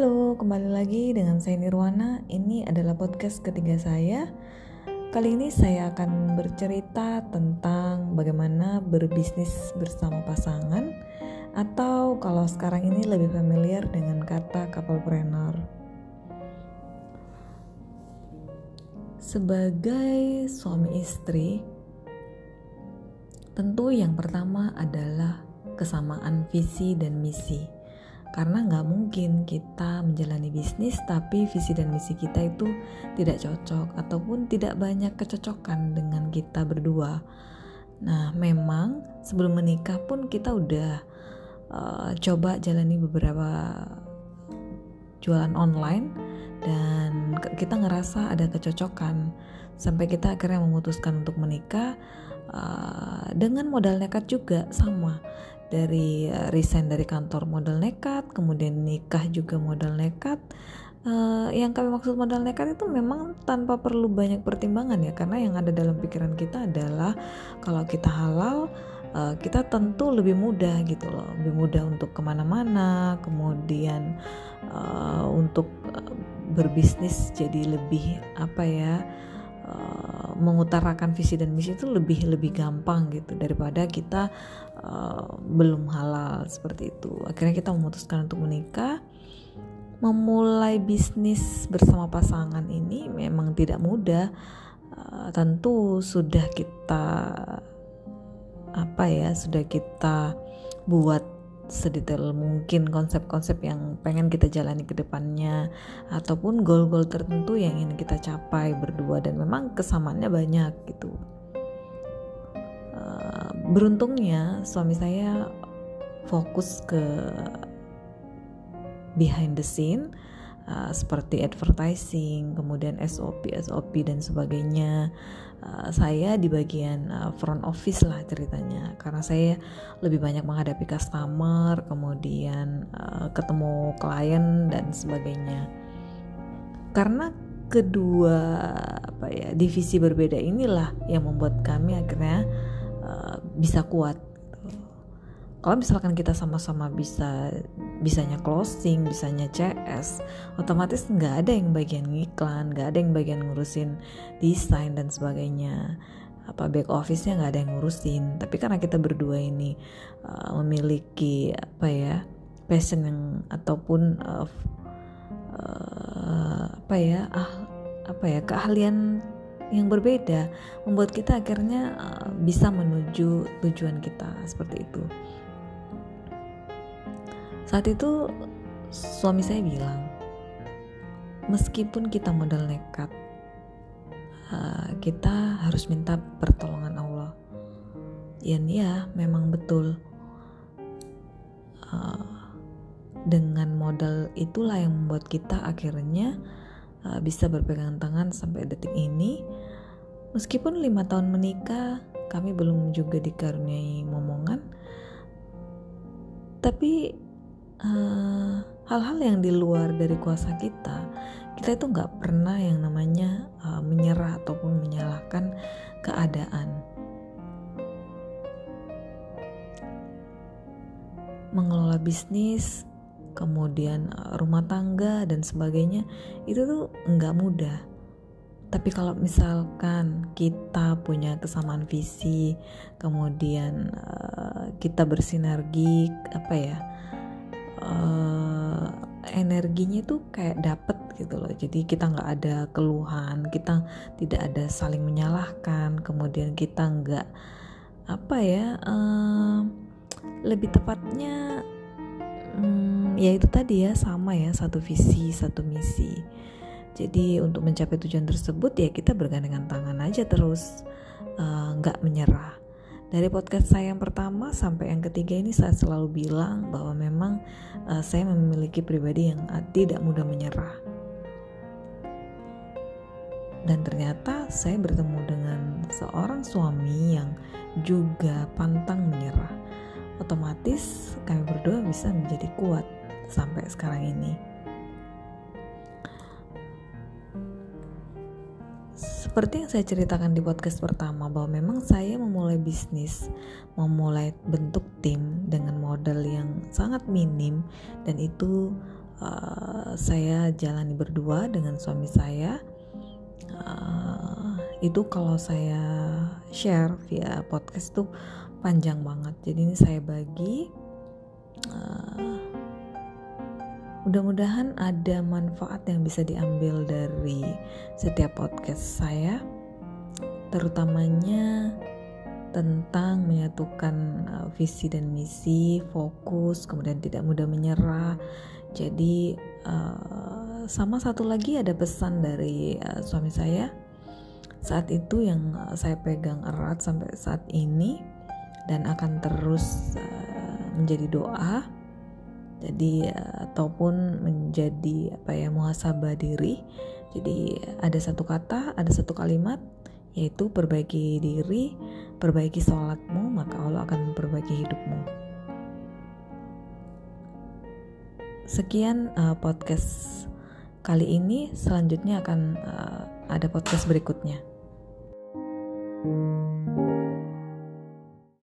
Halo, kembali lagi dengan saya Nirwana. Ini adalah podcast ketiga saya. Kali ini saya akan bercerita tentang bagaimana berbisnis bersama pasangan atau kalau sekarang ini lebih familiar dengan kata couplepreneur. Sebagai suami istri, tentu yang pertama adalah kesamaan visi dan misi karena nggak mungkin kita menjalani bisnis tapi visi dan misi kita itu tidak cocok ataupun tidak banyak kecocokan dengan kita berdua. Nah, memang sebelum menikah pun kita udah uh, coba jalani beberapa jualan online dan kita ngerasa ada kecocokan sampai kita akhirnya memutuskan untuk menikah uh, dengan modal nekat juga sama dari uh, resign dari kantor modal nekat, kemudian nikah juga modal nekat. Uh, yang kami maksud modal nekat itu memang tanpa perlu banyak pertimbangan ya, karena yang ada dalam pikiran kita adalah kalau kita halal, uh, kita tentu lebih mudah gitu loh, lebih mudah untuk ke mana-mana, kemudian uh, untuk berbisnis jadi lebih apa ya mengutarakan visi dan misi itu lebih lebih gampang gitu daripada kita uh, belum halal seperti itu. Akhirnya kita memutuskan untuk menikah. Memulai bisnis bersama pasangan ini memang tidak mudah. Uh, tentu sudah kita apa ya sudah kita buat sedetail mungkin konsep-konsep yang pengen kita jalani ke depannya ataupun goal-goal tertentu yang ingin kita capai berdua. Dan memang kesamaannya banyak gitu. Beruntungnya suami saya fokus ke behind the scene uh, seperti advertising, kemudian SOP, SOP dan sebagainya. Uh, saya di bagian uh, front office lah ceritanya karena saya lebih banyak menghadapi customer kemudian uh, ketemu klien dan sebagainya karena kedua apa ya divisi berbeda inilah yang membuat kami akhirnya bisa kuat kalau misalkan kita sama-sama bisa bisanya closing, bisanya CS, otomatis nggak ada yang bagian iklan, nggak ada yang bagian ngurusin desain dan sebagainya. Apa back office-nya nggak ada yang ngurusin. Tapi karena kita berdua ini uh, memiliki apa ya passion yang ataupun uh, uh, apa ya ah apa ya keahlian yang berbeda membuat kita akhirnya uh, bisa menuju tujuan kita seperti itu. Saat itu suami saya bilang, meskipun kita modal nekat, uh, kita harus minta pertolongan Allah. Dan ya, memang betul. Uh, dengan modal itulah yang membuat kita akhirnya uh, bisa berpegangan tangan sampai detik ini. Meskipun lima tahun menikah, kami belum juga dikaruniai momongan, tapi Eh, hal-hal uh, yang di luar dari kuasa kita kita itu nggak pernah yang namanya uh, menyerah ataupun menyalahkan keadaan mengelola bisnis kemudian uh, rumah tangga dan sebagainya itu tuh nggak mudah. Tapi kalau misalkan kita punya kesamaan visi kemudian uh, kita bersinergi apa ya uh, energinya tuh kayak dapet gitu loh. Jadi kita nggak ada keluhan kita tidak ada saling menyalahkan kemudian kita nggak apa ya uh, lebih tepatnya um, ya itu tadi ya sama ya satu visi satu misi jadi untuk mencapai tujuan tersebut ya kita bergandengan tangan aja terus eh, nggak uh, menyerah dari podcast saya yang pertama sampai yang ketiga ini saya selalu bilang bahwa memang uh, saya memiliki pribadi yang tidak mudah menyerah. Dan ternyata saya bertemu dengan seorang suami yang juga pantang menyerah. Otomatis kami berdua bisa menjadi kuat sampai sekarang ini. Seperti yang saya ceritakan di podcast pertama bahwa memang saya memulai bisnis, memulai bentuk tim dengan modal yang sangat minim dan itu uh, saya jalani berdua dengan suami saya uh, itu kalau saya share via podcast tuh panjang banget jadi ini saya bagi uh, mudah-mudahan ada manfaat yang bisa diambil dari setiap podcast saya terutamanya tentang menyatukan uh, visi dan misi, fokus, kemudian tidak mudah menyerah. Jadi uh, sama satu lagi ada pesan dari uh, suami saya saat itu yang saya pegang erat sampai saat ini dan akan terus menjadi doa. Jadi uh, ataupun menjadi apa ya muhasabah diri. Jadi ada satu kata, ada satu kalimat yaitu perbaiki diri, perbaiki sholatmu, maka Allah akan memperbaiki hidupmu. Sekian uh, podcast kali ini, selanjutnya akan uh, ada podcast berikutnya. thank you